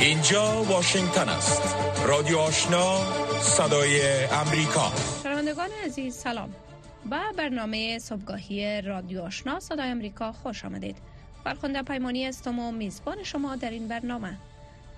اینجا واشنگتن است. رادیو آشنا صدای امریکا. شنوندگان عزیز سلام. با برنامه صبحگاهی رادیو آشنا صدای امریکا خوش آمدید. فرخنده پیمانی استم و میزبان شما در این برنامه.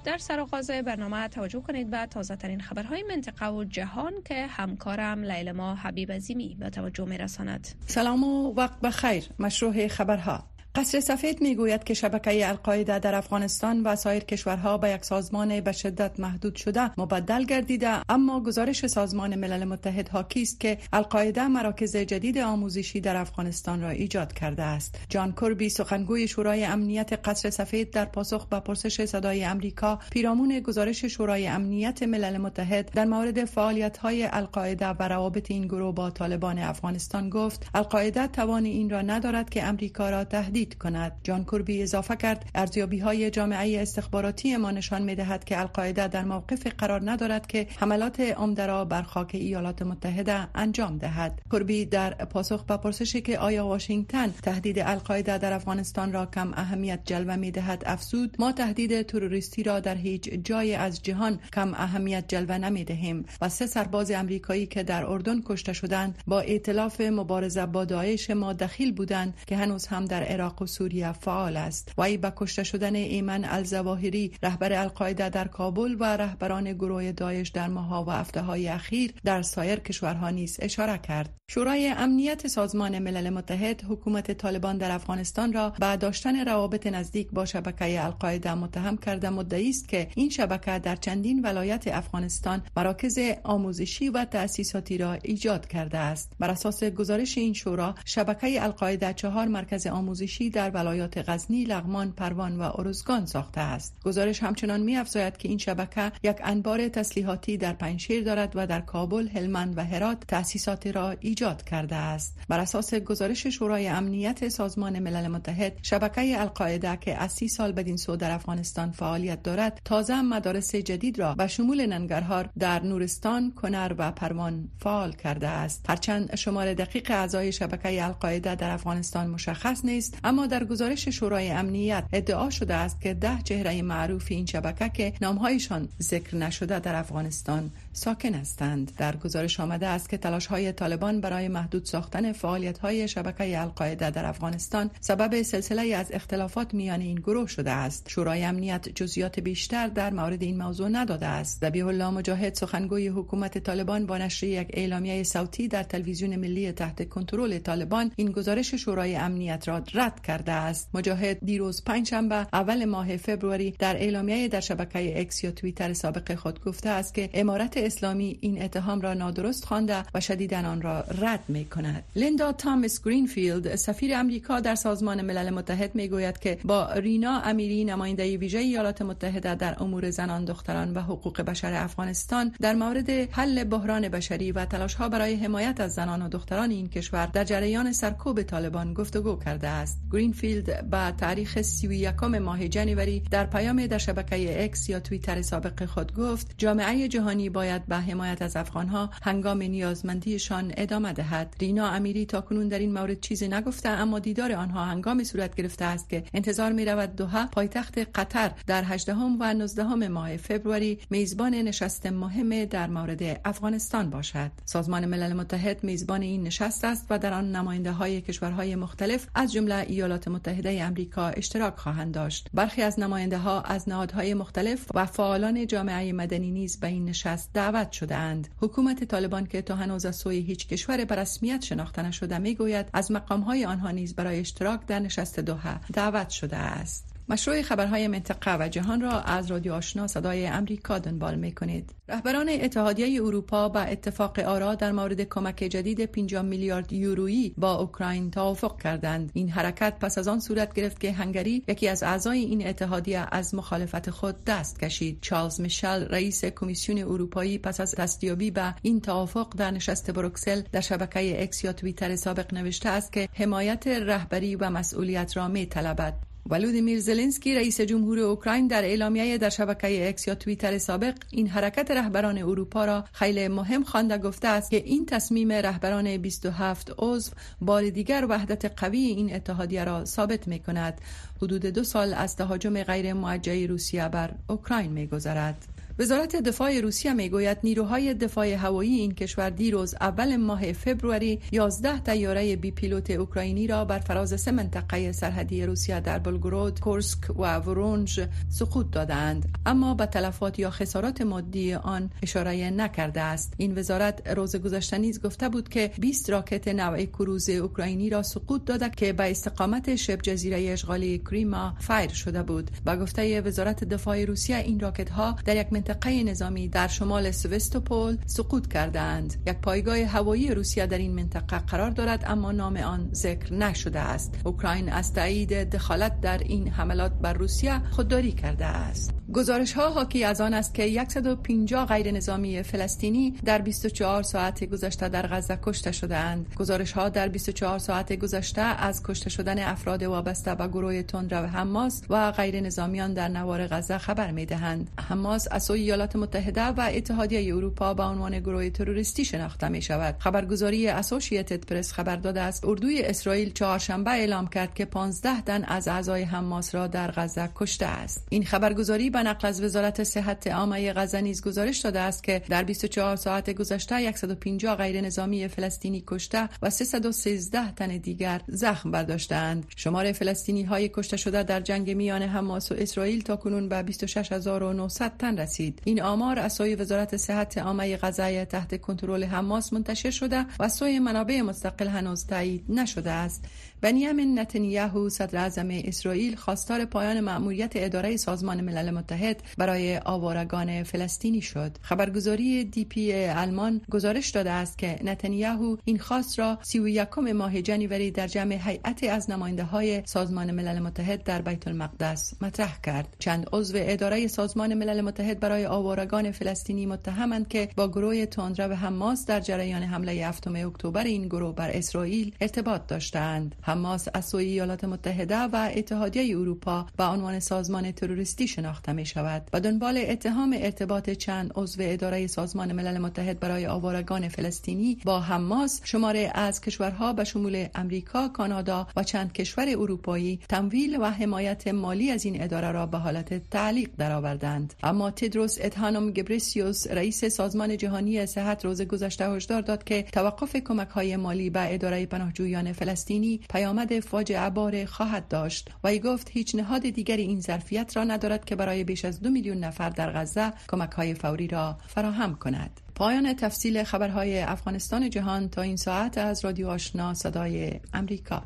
در سرآغاز برنامه توجه کنید به تازه ترین خبرهای منطقه و جهان که همکارم لیلما حبیب عظیمی به توجه می رساند. سلام و وقت بخیر. مشروع خبرها. قصر سفید می‌گوید که شبکه القاعده در افغانستان و سایر کشورها به یک سازمان به شدت محدود شده مبدل گردیده. اما گزارش سازمان ملل متحد حاکی است که القاعده مراکز جدید آموزشی در افغانستان را ایجاد کرده است. جان کربی سخنگوی شورای امنیت قصر سفید در پاسخ به پرسش صدای امریکا پیرامون گزارش شورای امنیت ملل متحد در مورد فعالیت های القاعده و روابط این گروه با طالبان افغانستان گفت القاعده توان این را ندارد که امریکا را تهدید کند. جان کوربی اضافه کرد ارزیابی های جامعه استخباراتی ما نشان می دهد که القاعده در موقف قرار ندارد که حملات عمده را بر خاک ایالات متحده انجام دهد. کوربی در پاسخ به پرسشی که آیا واشنگتن تهدید القاعده در افغانستان را کم اهمیت جلوه می دهد افزود ما تهدید تروریستی را در هیچ جای از جهان کم اهمیت جلوه نمی دهیم و سه سرباز امریکایی که در اردن کشته شدند با ائتلاف مبارزه با داعش ما دخیل بودند که هنوز هم در عراق عراق و سوریه فعال است. وی به کشته شدن ایمن الزواهری رهبر القاعده در کابل و رهبران گروه داعش در ماها و هفته های اخیر در سایر کشورها نیز اشاره کرد. شورای امنیت سازمان ملل متحد حکومت طالبان در افغانستان را به داشتن روابط نزدیک با شبکه القاعده متهم کرده مدعی است که این شبکه در چندین ولایت افغانستان مراکز آموزشی و تأسیساتی را ایجاد کرده است. بر اساس گزارش این شورا شبکه القاعده چهار مرکز آموزشی در ولایات غزنی، لغمان، پروان و ارزگان ساخته است. گزارش همچنان می افزاید که این شبکه یک انبار تسلیحاتی در پنشیر دارد و در کابل، هلمند و هرات تأسیسات را ایجاد کرده است. بر اساس گزارش شورای امنیت سازمان ملل متحد، شبکه القاعده که از سی سال بدین سو در افغانستان فعالیت دارد، تازه مدارس جدید را به شمول ننگرهار در نورستان، کنر و پروان فعال کرده است. هرچند شمار دقیق اعضای شبکه القاعده در افغانستان مشخص نیست، اما در گزارش شورای امنیت ادعا شده است که ده چهره معروف این شبکه که نامهایشان ذکر نشده در افغانستان ساکن هستند. در گزارش آمده است که تلاش های طالبان برای محدود ساختن فعالیت های شبکه القاعده در افغانستان سبب سلسله از اختلافات میان این گروه شده است. شورای امنیت جزئیات بیشتر در مورد این موضوع نداده است. ذبیح الله مجاهد سخنگوی حکومت طالبان با نشر یک اعلامیه صوتی در تلویزیون ملی تحت کنترل طالبان این گزارش شورای امنیت را رد کرده است. مجاهد دیروز پنجشنبه اول ماه فوریه در اعلامیه در شبکه اکس یا توییتر سابق خود گفته است که امارت اسلامی این اتهام را نادرست خوانده و شدیدا آن را رد می کند لیندا تامس گرینفیلد سفیر امریکا در سازمان ملل متحد می گوید که با رینا امیری نماینده ویژه ایالات متحده در امور زنان دختران و حقوق بشر افغانستان در مورد حل بحران بشری و تلاش ها برای حمایت از زنان و دختران این کشور در جریان سرکوب طالبان گفتگو کرده است. گرینفیلد با تاریخ 31 ماه جنوری در پیام در شبکه اکس یا توییتر سابق خود گفت جامعه جهانی باید به حمایت از افغانها هنگام نیازمندیشان ادامه دهد. رینا امیری تا کنون در این مورد چیزی نگفته اما دیدار آنها هنگامی صورت گرفته است که انتظار می رود دوحه پایتخت قطر در 18 و 19 ماه فوریه میزبان نشست مهم در مورد افغانستان باشد. سازمان ملل متحد میزبان این نشست است و در آن نماینده های کشورهای مختلف از جمله ایالات متحده آمریکا اشتراک خواهند داشت. برخی از نماینده ها از نهادهای مختلف و فعالان جامعه مدنی نیز به این نشست دعوت شده اند حکومت طالبان که تا هنوز از سوی هیچ کشور به رسمیت شناخته نشده می‌گوید از مقام های آنها نیز برای اشتراک در نشست دوحه دعوت شده است. مشروع خبرهای منطقه و جهان را از رادیو آشنا صدای امریکا دنبال می کنید. رهبران اتحادیه اروپا با اتفاق آرا در مورد کمک جدید 50 میلیارد یورویی با اوکراین توافق کردند. این حرکت پس از آن صورت گرفت که هنگری یکی از اعضای این اتحادیه از مخالفت خود دست کشید. چارلز میشل رئیس کمیسیون اروپایی پس از دستیابی به این توافق در نشست بروکسل در شبکه اکس یا توییتر سابق نوشته است که حمایت رهبری و مسئولیت را می طلبد. ولودیمیر زلنسکی رئیس جمهور اوکراین در اعلامیه در شبکه اکس یا توییتر سابق این حرکت رهبران اروپا را خیلی مهم خوانده گفته است که این تصمیم رهبران 27 عضو بار دیگر وحدت قوی این اتحادیه را ثابت می کند حدود دو سال از تهاجم غیر موجه روسیه بر اوکراین می گذرد. وزارت دفاع روسیه می‌گوید نیروهای دفاع هوایی این کشور دیروز اول ماه فبروری 11 تیاره بی پیلوت اوکراینی را بر فراز سه منطقه سرحدی روسیه در بلگورود، کورسک و ورونج سقوط دادند. اما به تلفات یا خسارات مادی آن اشاره نکرده است. این وزارت روز گذشته نیز گفته بود که 20 راکت نوع کروز اوکراینی را سقوط داده که به استقامت شبه جزیره اشغالی کریما فایر شده بود. به گفته وزارت دفاع روسیه این راکت ها در یک منطقه نظامی در شمال سواستوپول سقوط کردند یک پایگاه هوایی روسیه در این منطقه قرار دارد اما نام آن ذکر نشده است اوکراین از تایید دخالت در این حملات بر روسیه خودداری کرده است گزارش ها حاکی از آن است که 150 غیر نظامی فلسطینی در 24 ساعت گذشته در غزه کشته شدند. گزارش ها در 24 ساعت گذشته از کشته شدن افراد وابسته به گروه تندرو حماس و غیر نظامیان در نوار غزه خبر می دهند. حماس از سوی ایالات متحده و اتحادیه اروپا به عنوان گروه تروریستی شناخته می شود. خبرگزاری اسوسییتد پرس خبر داده است اردوی اسرائیل چهارشنبه اعلام کرد که 15 تن از اعضای حماس را در غزه کشته است. این خبرگزاری به نقل از وزارت صحت عامه غزه نیز گزارش داده است که در 24 ساعت گذشته 150 غیر نظامی فلسطینی کشته و 313 تن دیگر زخم برداشتند. شمار فلسطینی های کشته شده در جنگ میان حماس و اسرائیل تا کنون به 26900 تن رسید. این آمار از سوی وزارت صحت عامه غزه تحت کنترل حماس منتشر شده و سوی منابع مستقل هنوز تایید نشده است. بنیامین نتانیاهو صدر اعظم اسرائیل خواستار پایان مأموریت اداره سازمان ملل متحد برای آوارگان فلسطینی شد. خبرگزاری دی پی آلمان گزارش داده است که نتانیاهو این خواست را 31 ماه جنوری در جمع هیئت از نماینده های سازمان ملل متحد در بیت المقدس مطرح کرد. چند عضو اداره سازمان ملل متحد برای آوارگان فلسطینی متهمند که با گروه تندرو حماس در جریان حمله هفتم اکتبر این گروه بر اسرائیل ارتباط داشتند حماس از سوی ایالات متحده و اتحادیه اروپا به عنوان سازمان تروریستی شناخته می شود و دنبال اتهام ارتباط چند عضو اداره سازمان ملل متحد برای آوارگان فلسطینی با حماس شماره از کشورها به شمول امریکا، کانادا و چند کشور اروپایی تمویل و حمایت مالی از این اداره را به حالت تعلیق درآوردند. اما تدروس ادهانوم گبریسیوس رئیس سازمان جهانی صحت روز گذشته هشدار داد که توقف کمک های مالی به اداره پناهجویان فلسطینی پیامد فاجعه بار خواهد داشت و گفت هیچ نهاد دیگری این ظرفیت را ندارد که برای بیش از دو میلیون نفر در غزه کمک های فوری را فراهم کند. پایان تفصیل خبرهای افغانستان جهان تا این ساعت از رادیو آشنا صدای امریکا.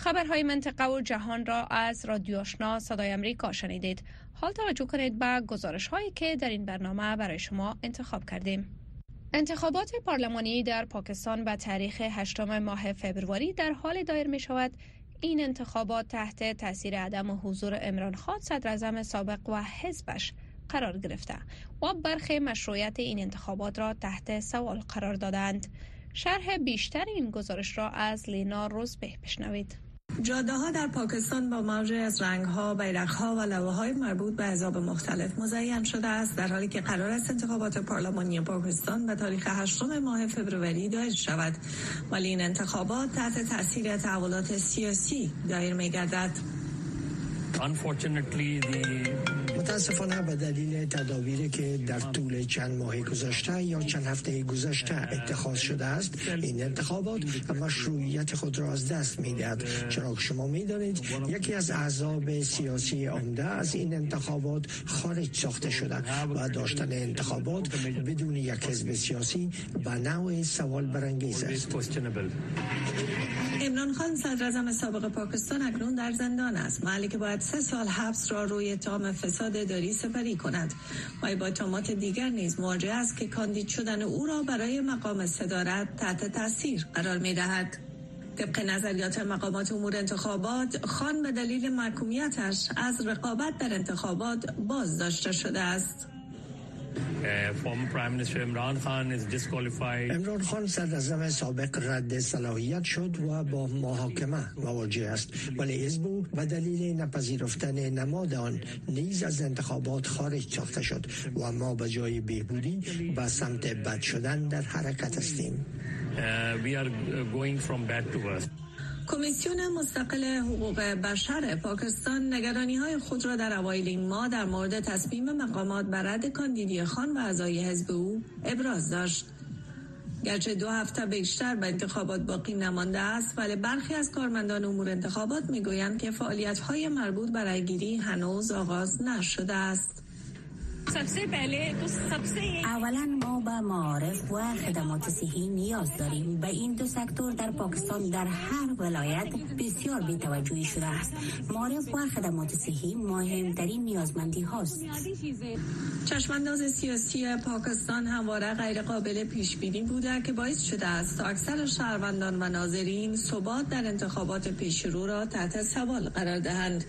خبرهای منطقه و جهان را از رادیو آشنا صدای امریکا شنیدید. حال توجه کنید به گزارش هایی که در این برنامه برای شما انتخاب کردیم. انتخابات پارلمانی در پاکستان به تاریخ 8 ماه فبروری در حال دایر می شود این انتخابات تحت تاثیر عدم حضور امران خان صدر سابق و حزبش قرار گرفته و برخی مشروعیت این انتخابات را تحت سوال قرار دادند. شرح بیشتر این گزارش را از لینا روزبه بشنوید. جاده ها در پاکستان با موج از رنگ ها، بیرق ها و لوه های مربوط به عذاب مختلف مزین شده است در حالی که قرار است انتخابات پارلمانی پاکستان به تاریخ 8 ماه فوریه دایر شود ولی این انتخابات تحت تاثیر تحولات سیاسی دایر می گردد. متاسفانه به دلیل تدابیری که در طول چند ماه گذشته یا چند هفته گذشته اتخاذ شده است این انتخابات مشروعیت خود را از دست می‌دهد. چرا شما می‌دانید یکی از احزاب سیاسی عمده از این انتخابات خارج ساخته شده و داشتن انتخابات بدون یک حزب سیاسی به نوع سوال برانگیز است. عمران خان صدر سابق پاکستان اکنون در زندان است. محلی که باید سه سال حبس را روی تام فساد داری سپری کند و با تامات دیگر نیز مواجه است که کاندید شدن او را برای مقام صدارت تحت تاثیر قرار می دهد. طبق نظریات مقامات امور انتخابات خان به دلیل محکومیتش از رقابت در انتخابات باز داشته شده است امران خان صدر سابق رد صلاحیت شد و با محاکمه مواجه است ولی حزب و دلیل نپذیرفتن نماد آن نیز از انتخابات خارج ساخته شد و ما به جای بهبودی به سمت بد شدن در حرکت هستیم کمیسیون مستقل حقوق بشر پاکستان نگرانی های خود را در اوایل این ماه در مورد تصمیم مقامات بر رد کاندیدی خان و اعضای حزب او ابراز داشت. گرچه دو هفته بیشتر به انتخابات باقی نمانده است ولی برخی از کارمندان امور انتخابات می‌گویند که فعالیت های مربوط به رأیگیری هنوز آغاز نشده است. اولا ما به معارف و خدمات صحی نیاز داریم. به این دو سکتور در پاکستان در هر ولایت بسیار بیتوجهی شده است. معارف و خدمات صحی مهمترین نیازمندی هاست. چشمانداز سیاسی پاکستان همواره غیر قابل پیش بینی بوده که باعث شده است تا اکثر شهروندان و ناظرین ثبات در انتخابات پیشرو را تحت سوال قرار دهند.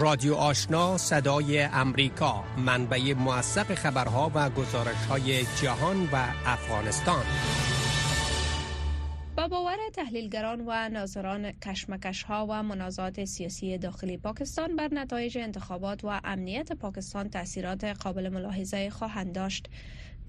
رادیو آشنا صدای امریکا منبع موثق خبرها و گزارش های جهان و افغانستان. با باور تحلیلگران و ناظران کشمکش ها و منازعات سیاسی داخلی پاکستان بر نتایج انتخابات و امنیت پاکستان تاثیرات قابل ملاحظه خواهند داشت.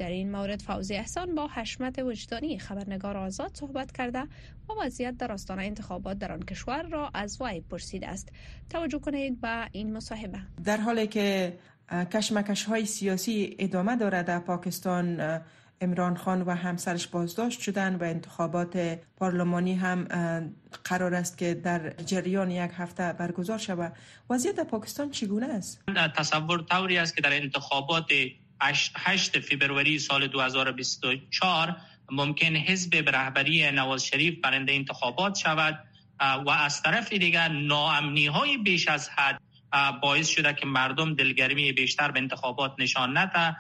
در این مورد فوزی احسان با حشمت وجدانی خبرنگار آزاد صحبت کرده و وضعیت در آستانه انتخابات در آن کشور را از وی پرسیده است. توجه کنید به این مصاحبه. در حالی که کشمکش های سیاسی ادامه دارد در پاکستان امران خان و همسرش بازداشت شدن و انتخابات پارلمانی هم قرار است که در جریان یک هفته برگزار شود. وضعیت در پاکستان چگونه است؟ تصور طوری است که در انتخابات 8 فبروری سال 2024 ممکن حزب به رهبری نواز شریف برنده انتخابات شود و از طرف دیگر ناامنی های بیش از حد باعث شده که مردم دلگرمی بیشتر به انتخابات نشان نده.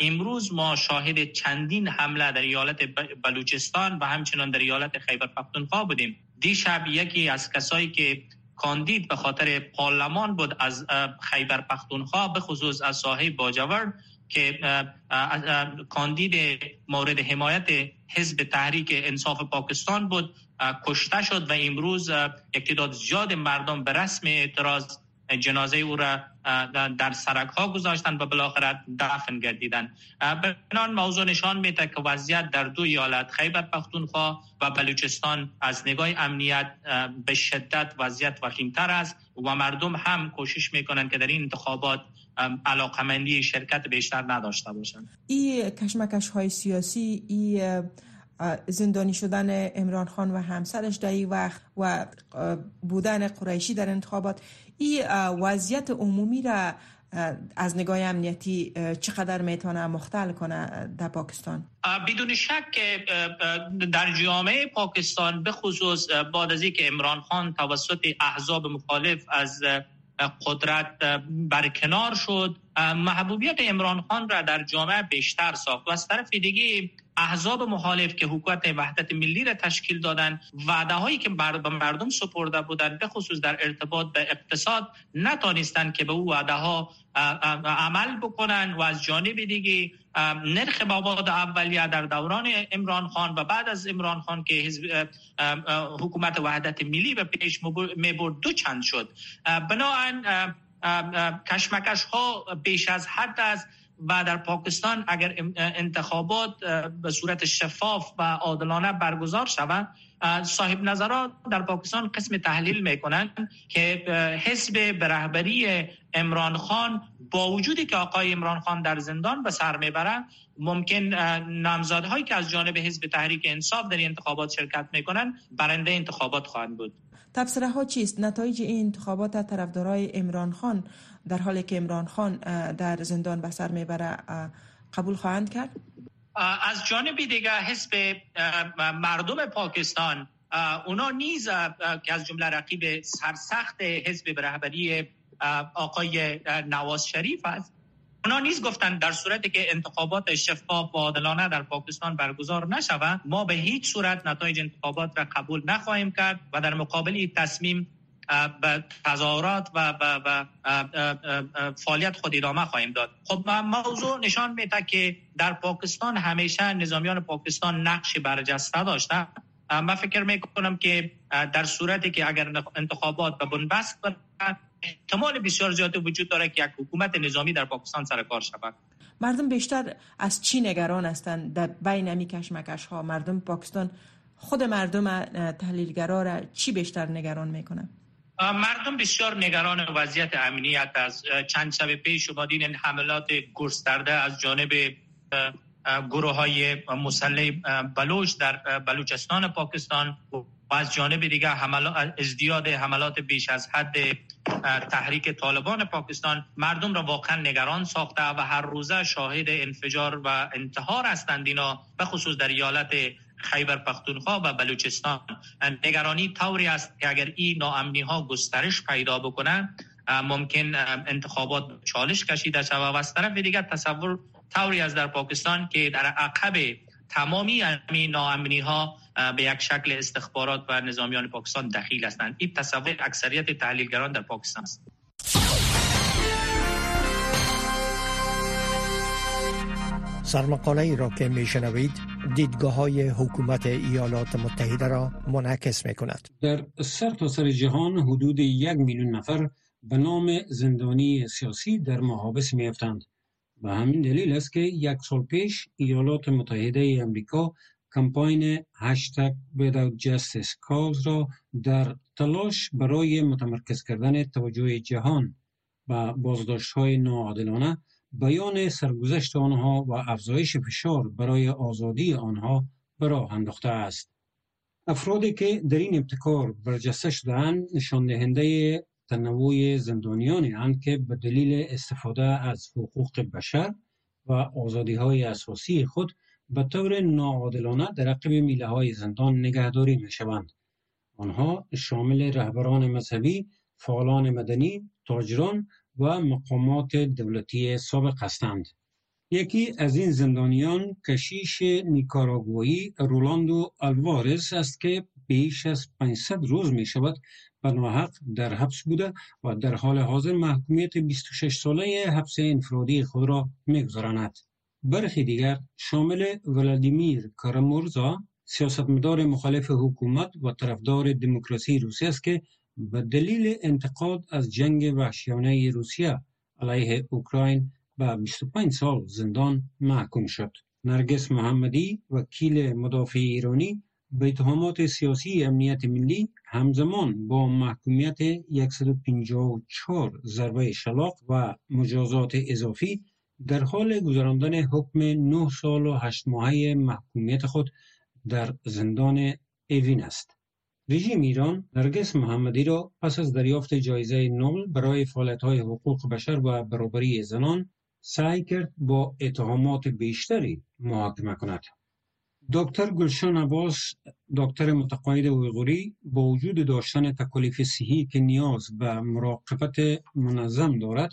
امروز ما شاهد چندین حمله در ایالت بلوچستان و همچنان در ایالت خیبر پختونخوا بودیم. دیشب یکی از کسایی که کاندید به خاطر پارلمان بود از خیبر پختونخوا به خصوص از ساحه باجورد که کاندید مورد حمایت حزب تحریک انصاف پاکستان بود کشته شد و امروز اقتداد زیاد مردم به رسم اعتراض جنازه او را در سرک ها گذاشتن و بالاخره دفن گردیدن بنان موضوع نشان میده که وضعیت در دو ایالت خیبر پختونخوا و بلوچستان از نگاه امنیت به شدت وضعیت وخیمتر است و مردم هم کوشش می‌کنند که در این انتخابات علاقمندی شرکت بیشتر نداشته باشند این کشمکش های سیاسی ای زندانی شدن امران خان و همسرش در این وقت و بودن قریشی در انتخابات این وضعیت عمومی را از نگاه امنیتی چقدر می‌تونه مختل کنه در پاکستان؟ بدون شک در جامعه پاکستان به خصوص بعد از اینکه عمران خان توسط احزاب مخالف از قدرت برکنار شد. محبوبیت عمران خان را در جامعه بیشتر ساخت و از طرف دیگه احزاب مخالف که حکومت وحدت ملی را تشکیل دادن وعده هایی که به مردم سپرده بودند به خصوص در ارتباط به اقتصاد نتانستند که به او وعده ها عمل بکنن و از جانب دیگه نرخ مواد اولیه در دوران امران خان و بعد از امران خان که حزب حکومت وحدت ملی به پیش می‌برد دو چند شد. بنابراین کشمکش ها بیش از حد است و در پاکستان اگر انتخابات به صورت شفاف و عادلانه برگزار شود صاحب نظرات در پاکستان قسم تحلیل می‌کنند که حزب به رهبری امران خان با وجودی که آقای امران خان در زندان به سر می‌برند ممکن نامزادهایی که از جانب حزب تحریک انصاف در انتخابات شرکت می‌کنند برنده انتخابات خواهند بود. تبصره ها چیست؟ نتایج این انتخابات طرفدارای امران خان در حالی که امران خان در زندان به سر می‌بره قبول خواهند کرد؟ از جانب دیگر حزب مردم پاکستان اونا نیز که از جمله رقیب سرسخت حزب به رهبری آقای نواز شریف است اونا نیز گفتن در صورتی که انتخابات شفاف و عادلانه در پاکستان برگزار نشود ما به هیچ صورت نتایج انتخابات را قبول نخواهیم کرد و در مقابل تصمیم به تظاهرات و, و, فعالیت خود ادامه خواهیم داد. خب موضوع نشان میده که در پاکستان همیشه نظامیان پاکستان نقش برجسته داشته من فکر می‌کنم که در صورتی که اگر انتخابات به بنبست احتمال بسیار زیادی وجود داره که یک حکومت نظامی در پاکستان سر کار شود. مردم بیشتر از چی نگران هستند در بین امی کشمکش ها مردم پاکستان خود مردم تحلیلگرا را چی بیشتر نگران می‌کنه مردم بسیار نگران وضعیت امنیت از چند شب پیش شما این حملات گسترده از جانب گروه های مسلح بلوچ در بلوچستان پاکستان. و از جانب دیگر حملات ازدیاد حملات بیش از حد تحریک طالبان پاکستان مردم را واقعا نگران ساخته و هر روزه شاهد انفجار و انتحار هستند اینا به خصوص در ایالت خیبر پختونخوا و بلوچستان. نگرانی طوری است که اگر این ناامنی ها گسترش پیدا بکنن ممکن انتخابات چالش کشیده شود. و از طرف دیگر تصور طوری از در پاکستان که در عقب تمامی این ناامنی ها به یک شکل استخبارات و نظامیان پاکستان دخیل هستند این تصور اکثریت تحلیلگران در پاکستان است سرمقاله ای را که می شنوید دیدگاه های حکومت ایالات متحده را منعکس می کند. در سرتاسر سر جهان حدود یک میلیون نفر به نام زندانی سیاسی در محابس می افتند. و همین دلیل است که یک سال پیش ایالات متحده امریکا کمپاین هشتگ Without Justice Cause را در تلاش برای متمرکز کردن توجه جهان و بازداشت های ناعادلانه بیان سرگذشت آنها و افزایش فشار برای آزادی آنها به راه انداخته است. افرادی که در این ابتکار برجسته شدهاند نشان دهنده تنوع زندانیانی اند که به دلیل استفاده از حقوق بشر و آزادی های اساسی خود به طور ناعادلانه در عقب میله های زندان نگهداری می شوند. آنها شامل رهبران مذهبی، فعالان مدنی، تاجران و مقامات دولتی سابق هستند. یکی از این زندانیان کشیش نیکاراگویی رولاندو الوارز است که بیش از 500 روز می شود به ناحق در حبس بوده و در حال حاضر محکومیت 26 ساله حبس انفرادی خود را میگذراند. برخی دیگر شامل ولادیمیر کارامورزا سیاستمدار مخالف حکومت و طرفدار دموکراسی روسیه است که به دلیل انتقاد از جنگ وحشیانه روسیه علیه اوکراین به 25 سال زندان محکوم شد. نرگس محمدی وکیل مدافع ایرانی به اتهامات سیاسی امنیت ملی همزمان با محکومیت 154 ضربه شلاق و مجازات اضافی در حال گذراندن حکم 9 سال و 8 ماهه محکومیت خود در زندان اوین است. رژیم ایران نرگس محمدی را پس از دریافت جایزه نوبل برای فعالیت‌های حقوق بشر و برابری زنان سعی کرد با اتهامات بیشتری محاکمه کند. دکتر گلشان عباس دکتر متقاعد اویغوری با وجود داشتن تکالیف صحی که نیاز به مراقبت منظم دارد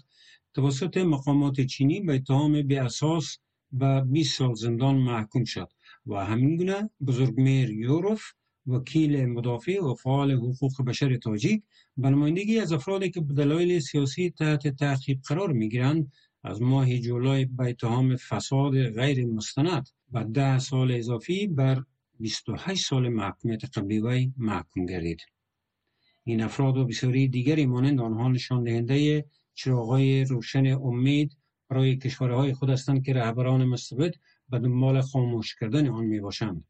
توسط مقامات چینی به اتهام به اساس به 20 سال زندان محکوم شد و همین گونه بزرگمیر یوروف وکیل مدافع و فعال حقوق بشر تاجیک به نمایندگی از افرادی که به دلایل سیاسی تحت تعقیب قرار می‌گیرند از ماه جولای به اتهام فساد غیر مستند و ده سال اضافی بر 28 سال محکومیت قبلی وی محکوم گردید. این افراد و بسیاری دیگری مانند آنها نشان دهنده چراغای روشن امید برای کشورهای خود هستند که رهبران مستبد به دنبال خاموش کردن آن می باشند.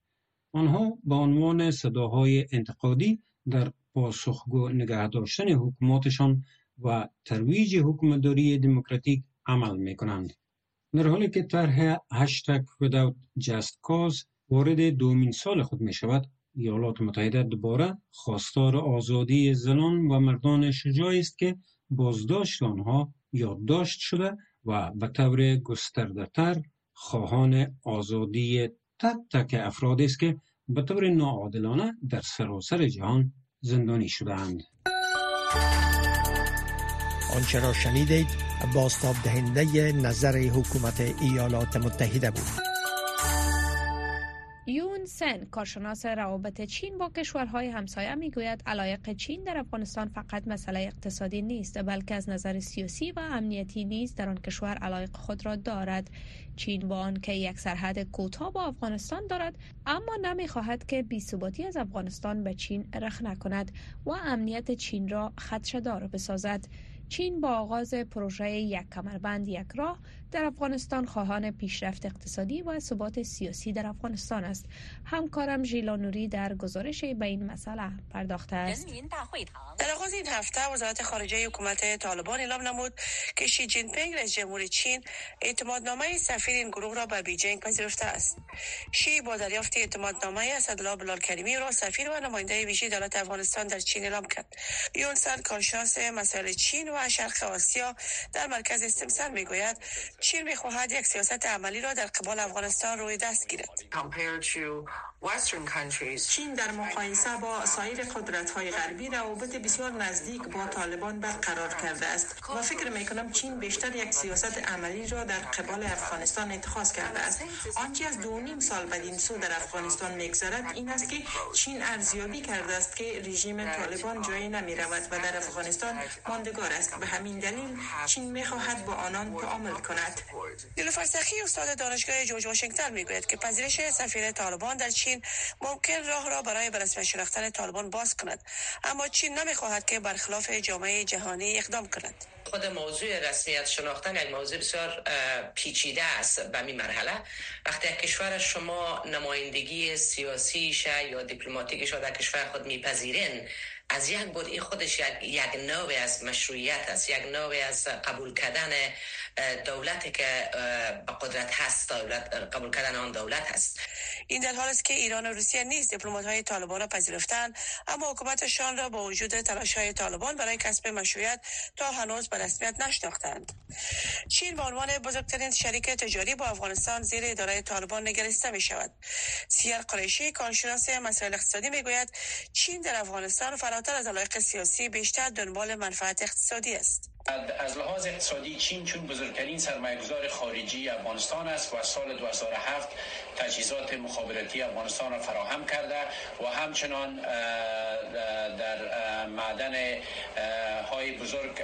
آنها به عنوان صداهای انتقادی در پاسخگو نگه داشتن حکوماتشان و ترویج حکومتداری دموکراتیک عمل می کنند. در حالی که طرح هشتگ without just cause وارد دومین سال خود می شود ایالات متحده دوباره خواستار آزادی زنان و مردان شجاعی است که بازداشت آنها یادداشت شده و به طور گسترده تر خواهان آزادی تک تک افرادی است که به طور ناعادلانه در سراسر جهان زندانی شدهاند. آنچه را شنیدید باستاب دهنده نظر حکومت ایالات متحده بود یون سن کارشناس روابط چین با کشورهای همسایه می‌گوید علایق چین در افغانستان فقط مسئله اقتصادی نیست بلکه از نظر سیاسی و امنیتی نیز در آن کشور علایق خود را دارد. چین با آنکه یک سرحد کوتاه با افغانستان دارد اما نمی‌خواهد که بیثباتی از افغانستان به چین رخ نکند و امنیت چین را خدشدار بسازد. چین با آغاز پروژه یک کمربند یک راه در افغانستان خواهان پیشرفت اقتصادی و ثبات سیاسی در افغانستان است. همکارم ژیلا نوری در گزارش به این مسئله پرداخته است. در آغاز این هفته وزارت خارجه حکومت طالبان اعلام نمود که شی جین پینگ رئیس جمهور چین اعتمادنامه سفیر این گروه را به بیجینگ پذیرفته است. شی با دریافت اعتمادنامه اسدالله بلال کریمی را سفیر و نماینده ویژه دولت افغانستان در چین اعلام کرد. یون سن کارشناس مسائل چین و شرق آسیا در مرکز استیمسن می‌گوید چین می‌خواهد یک سیاست عملی را در قبال افغانستان روی دست گیرد. چین در مقایسه با سایر قدرت های غربی روابط بسیار نزدیک با طالبان برقرار کرده است و فکر می کنم چین بیشتر یک سیاست عملی را در قبال افغانستان اتخاذ کرده است. آنچه از دو نیم سال بدین سو در افغانستان میگذرد این است که چین ارزیابی کرده است که رژیم طالبان جایی نمی رود و در افغانستان ماندگار است. به همین دلیل چین می خواهد با آنان تعامل کند. نیلوفر سخی استاد دانشگاه جورج واشنگتن می‌گوید که پذیرش سفیر طالبان در چین ممکن راه را برای به رسمیت شناختن طالبان باز کند اما چین نمی‌خواهد که برخلاف جامعه جهانی اقدام کند. خود موضوع رسمیت شناختن یک موضوع بسیار پیچیده است به این مرحله. وقتی یک کشور شما نمایندگی سیاسیش یا دیپلماتیکش در کشور خود میپذیرین از یک بود این خودش یک, یک نوع از مشروعیت است یک نوع از قبول کردن دولتی که به قدرت هست دولت قبول کردن آن دولت هست. این در حال است که ایران و روسیه نیز دیپلمات های طالبان را پذیرفتن اما حکومتشان را با وجود تلاش های طالبان برای کسب مشروعیت تا هنوز به رسمیت نشناختند. چین به عنوان بزرگترین شریک تجاری با افغانستان زیر اداره طالبان نگرسته می شود سیر قریشی کارشناس مسائل اقتصادی می گوید چین در افغانستان فراتر از علایق سیاسی بیشتر دنبال منفعت اقتصادی است. از لحاظ اقتصادی چین چون بزرگترین سرمایه‌گذار خارجی افغانستان است و سال 2007 تجهیزات مخابراتی افغانستان را فراهم کرده و همچنان در معدن های بزرگ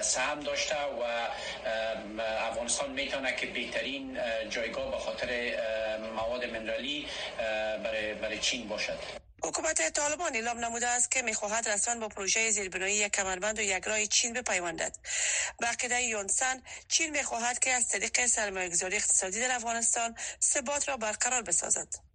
سهم داشته و افغانستان می‌تونه که بهترین جایگاه به خاطر مواد منرالی برای, چین باشد. حکومت طالبان اعلام نموده است که می‌خواهد رسما با پروژه زیربنایی یک کمربند و یک راه چین بپیوندد. به عقیده یونسن چین می‌خواهد که از طریق سرمایه‌گذاری اقتصادی در افغانستان ثبات را برقرار بسازد.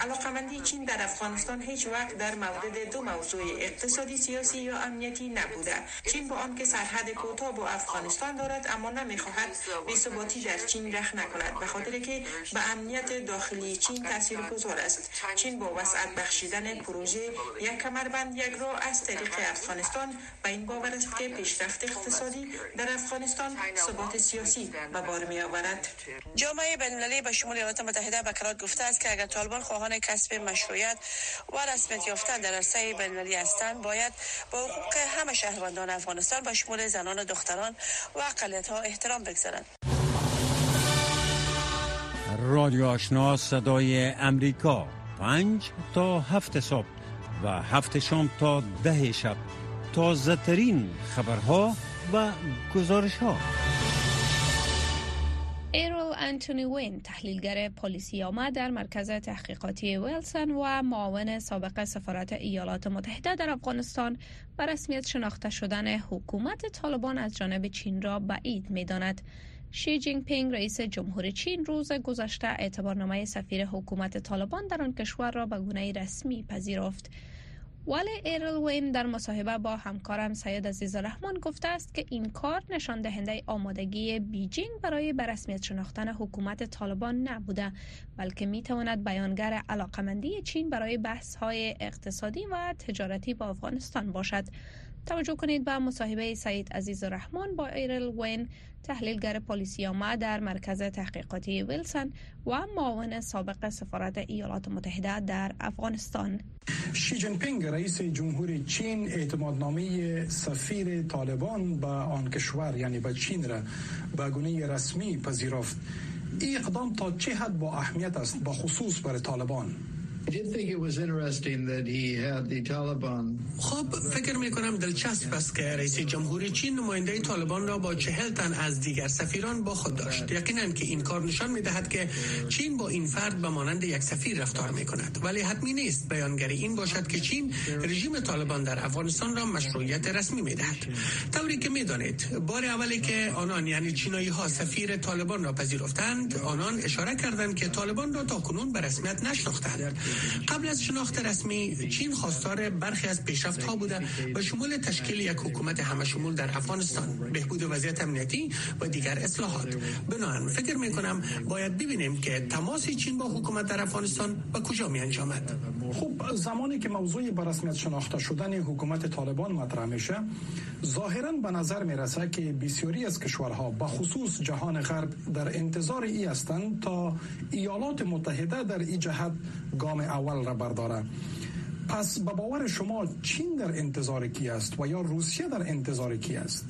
علاقمندی چین در افغانستان هیچ وقت در مورد دو موضوع اقتصادی سیاسی یا امنیتی نبوده. چین با آنکه سرحد کوتاه با افغانستان دارد اما نمی‌خواهد ثباتی در چین رخ نکند به خاطر که به امنیت داخلی چین تاثیر گذار است. چین با وسعت بخشیدن پروژه یک کمربند یک راه از طریق افغانستان به این باور است که پیشرفت اقتصادی در افغانستان ثبات سیاسی به بار می آورد جامعه بین به شمول ایالات متحده بکرات گفته است که اگر طالبان خواهان کسب مشروعیت و رسمیت یافتن در عرصه بین‌المللی هستند باید با حقوق همه شهروندان افغانستان به شمول زنان و دختران و ها احترام بگذارند. رادیو آشنا صدای امریکا. پنج تا هفت صبح و هفت شام تا ده شب. تازه ترین خبرها و گزارش ها ایرل انتونی وین تحلیلگر پالیسی عامه در مرکز تحقیقاتی ویلسن و معاون سابق سفارت ایالات متحده در افغانستان به رسمیت شناخته شدن حکومت طالبان از جانب چین را بعید می داند. شی جین پینگ رئیس جمهور چین روز گذشته اعتبارنامه سفیر حکومت طالبان در آن کشور را به گونه رسمی پذیرفت. ولی ایرل وین در مصاحبه با همکارم سید عزیز رحمان گفته است که این کار نشان دهنده آمادگی بیجینگ برای به شناختن حکومت طالبان نبوده بلکه می تواند بیانگر علاقمندی چین برای بحث های اقتصادی و تجارتی با افغانستان باشد. توجه کنید به مصاحبه سید عزیز رحمان با ایرل وین تحلیلگر پالیسی عامه در مرکز تحقیقاتی ویلسون و معاون سابق سفارت ایالات متحده در افغانستان. شی جین پینگ رئیس جمهور چین اعتمادنامه سفیر طالبان به آن کشور یعنی به چین را به گونه رسمی پذیرفت. این اقدام تا چه حد با اهمیت است با خصوص برای طالبان؟ خب فکر می کنم دلچسب است که رئیس جمهور چین نماینده طالبان را با چهل تن از دیگر سفیران با خود داشت. یقینا که این کار نشان می دهد که چین با این فرد به مانند یک سفیر رفتار می کند ولی حتمی نیست. بیانگری این باشد که چین رژیم طالبان در افغانستان را مشروعیت رسمی می دهد طوری که می دانید بار اولی که آنان یعنی چینایی ها سفیر طالبان را پذیرفتند آنان اشاره کردند که طالبان را تا کنون به رسمیت نشناختند. قبل از شناخت رسمی چین خواستار برخی از پیشرفت ها بوده به شمول تشکیل یک حکومت همه شمول در افغانستان. بهبود وضعیت امنیتی و دیگر اصلاحات. بنابراین فکر می کنم باید ببینیم که تماس چین با حکومت در افغانستان به کجا می انجامد خب زمانی که موضوع به رسمیت شناخته شدن حکومت طالبان مطرح میشه ظاهرا به نظر می رسه که بسیاری از کشورها به خصوص جهان غرب در انتظار ای هستند تا ایالات متحده در این جهت گام اول را برداره پس به باور شما چین در انتظار کی است و یا روسیه در انتظار کی است؟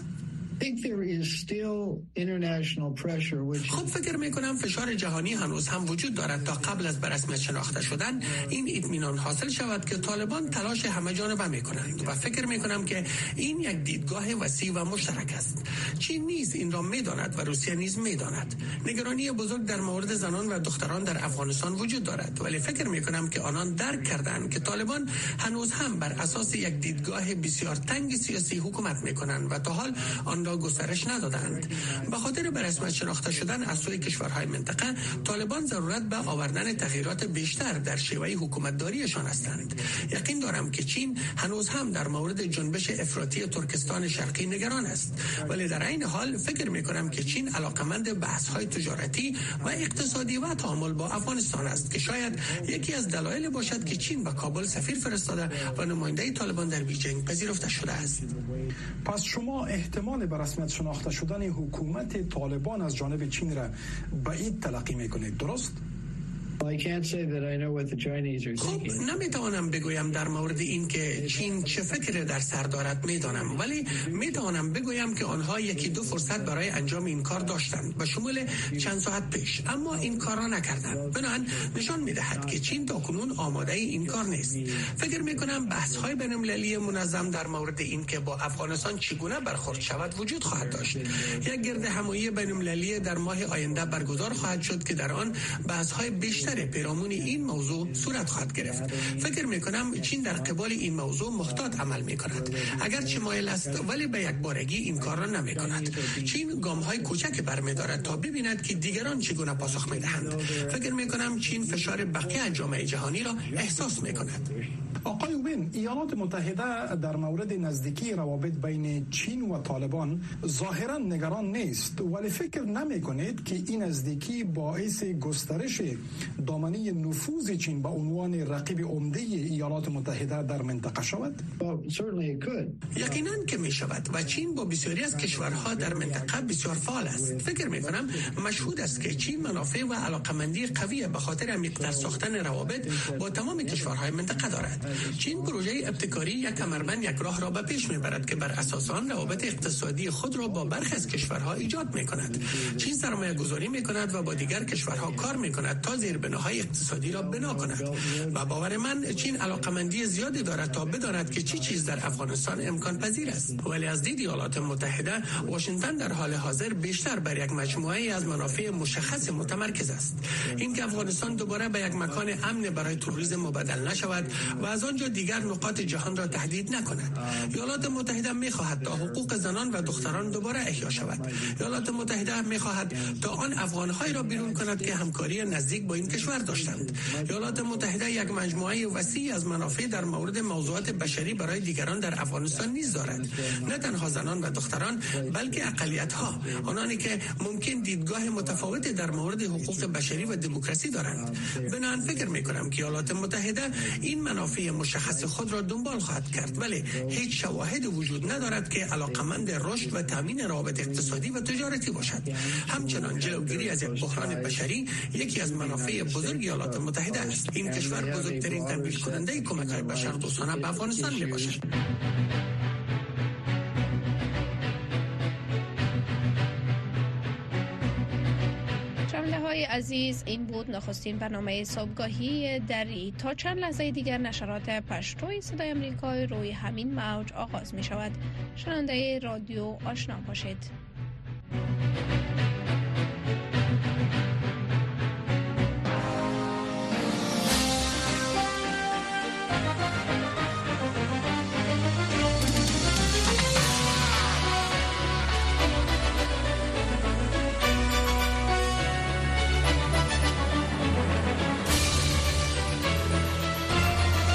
خب فکر می کنم فشار جهانی هنوز هم وجود دارد. تا قبل از برسمیت شناخته شدن این اطمینان حاصل شود که طالبان تلاش همه جانبه می کنند و فکر می کنم که این یک دیدگاه وسیع و مشترک است. چین نیز این را می داند و روسیه نیز می داند نگرانی بزرگ در مورد زنان و دختران در افغانستان وجود دارد. ولی فکر می کنم که آنان درک کردند که طالبان هنوز هم بر اساس یک دیدگاه بسیار تنگ سیاسی حکومت می کنند و تا حال آن را گسترش ندادند. به خاطر به رسمیت شناخته شدن از سوی کشورهای منطقه طالبان ضرورت به آوردن تغییرات بیشتر در شیوه حکومتداریشان هستند. یقین دارم که چین هنوز هم در مورد جنبش افراطی ترکستان شرقی نگران است. ولی در این حال فکر می کنم که چین علاقمند بحث های تجارتی و اقتصادی و تعامل با افغانستان است که شاید یکی از دلایل باشد که چین به کابل سفیر فرستاده و نماینده طالبان در بیجینگ پذیرفته شده است. پس شما احتمال به رسمیت شناخته شدن حکومت طالبان از جانب چین را به این تلقی می‌کنید درست؟ خب نمی‌توانم بگویم در مورد این که چین چه فکر در سر دارد می‌دانم. ولی می‌توانم بگویم که آنها یکی دو فرصت برای انجام این کار داشتند. به شمول چند ساعت پیش. اما این کار را نکردند. بنابراین نشان می‌دهد که چین تا کنون آماده این کار نیست. فکر می‌کنم بحث های بین المللی منظم در مورد این که با افغانستان چگونه برخورد شود وجود خواهد داشت. یک گرد همایی بین المللی در ماه آینده برگزار خواهد شد که در آن بحث های بیشتر پیرامون این موضوع صورت خواهد گرفت. فکر می کنم چین در قبال این موضوع محتاط عمل می کند اگرچه مایل است ولی به یک بارگی این کار را نمی کند چین گام های کوچک برمیدارد تا ببیند که دیگران چگونه پاسخ می دهند فکر می کنم چین فشار بقیه جامعه جهانی را احساس می کند آقای اوبین ایالات متحده در مورد نزدیکی روابط بین چین و طالبان ظاهرا نگران نیست ولی فکر نمی کنید که این نزدیکی باعث گسترش دامنه نفوذ چین به عنوان رقیب عمده ایالات متحده در منطقه شود؟ یقینا که می شود و چین با بسیاری از کشورها در منطقه بسیار فعال است. فکر می کنم مشهود است که چین منافع و علاقمندی قوی به خاطر عمیق‌تر ساختن روابط با تمام کشورهای منطقه دارد. چین پروژه ابتکاری یک کمربند یک راه را به پیش می‌برد که بر اساس آن روابط اقتصادی خود را با برخی از کشورها ایجاد می کند چین سرمایه گذاری می کند و با دیگر کشورها کار می کند تا زیر بناهای اقتصادی را بنا کند. و باور من چین علاقمندی زیادی دارد تا بداند که چی چیز در افغانستان امکان پذیر است. ولی از دید ایالات متحده واشنگتن در حال حاضر بیشتر بر یک مجموعه از منافع مشخص متمرکز است. اینکه افغانستان دوباره به یک مکان امن برای توریسم مبدل نشود و از آنجا دیگر نقاط جهان را تهدید نکند. ایالات متحده می خواهد تا حقوق زنان و دختران دوباره احیا شود. ایالات متحده می خواهد تا آن افغانهایی را بیرون کند که همکاری نزدیک با این کشور داشتند. ایالات متحده یک مجموعه وسیع از منافع در مورد موضوعات بشری برای دیگران در افغانستان نیز دارد نه تنها زنان و دختران بلکه اقلیت ها آنانی که ممکن دیدگاه متفاوتی در مورد حقوق بشری و دموکراسی دارند. بنابراین فکر می کنم که ایالات متحده این منافع مشخص خود را دنبال خواهد کرد. ولی هیچ شواهد وجود ندارد که علاقمند رشد و تامین روابط اقتصادی و تجارتی باشد. همچنان جلوگیری از بحران بشری یکی از منافع بزرگ ایالات متحده است. این کشور بزرگترین تمویل کننده کمک های بشر دوستانه به افغانستان می باشد عزیز این بود نخستین برنامه صبحگاهی دری تا چند لحظه دیگر نشرات پشتوی صدای امریکا روی همین موج آغاز می شود شنونده رادیو آشنا باشید.